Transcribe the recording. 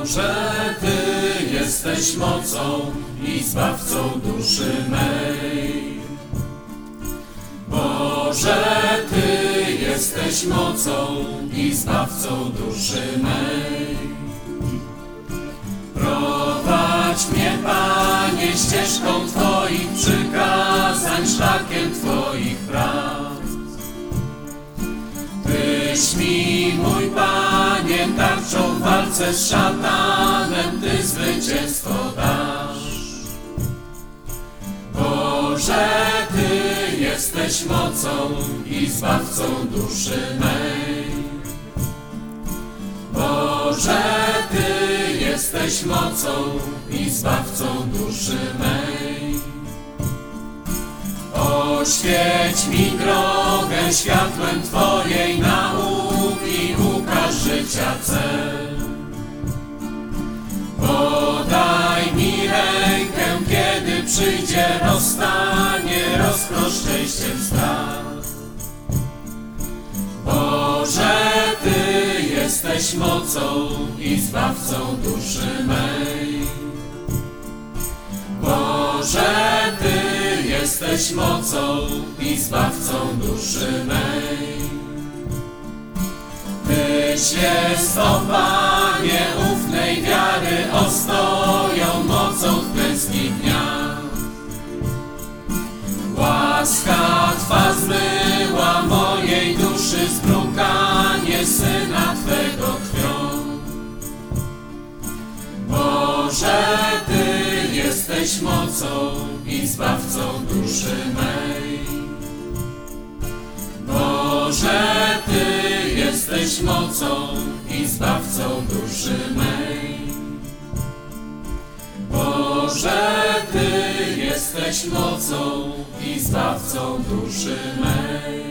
Boże, Ty jesteś mocą i zbawcą duszy mej. Boże, Ty jesteś mocą i zbawcą duszy mej. Prowadź mnie, Panie, ścieżką Twoich przykazań, szlakiem Twoich praw. Tyś mi, mój Tarczą w walce z szatanem, Ty zwycięstwo dasz. Boże, Ty jesteś mocą i zbawcą duszy mej. Boże, Ty jesteś mocą i zbawcą duszy mej. Oświeć mi drogę światłem Twojej nauki, przyjdzie rozstanie, rozprosz szczęściem strach. Boże, Ty jesteś mocą i zbawcą duszy mej. Boże, Ty jesteś mocą i zbawcą duszy mej. Tyś jest, o Panie, ufnej wiary ostoją Łaska Twa zmyła mojej duszy zbrukanie Syna Twego krwią. Boże, Ty jesteś mocą i zbawcą duszy mej. Boże, Ty jesteś mocą i zbawcą duszy mej. Boże, jesteś mocą i zbawcą duszy mej.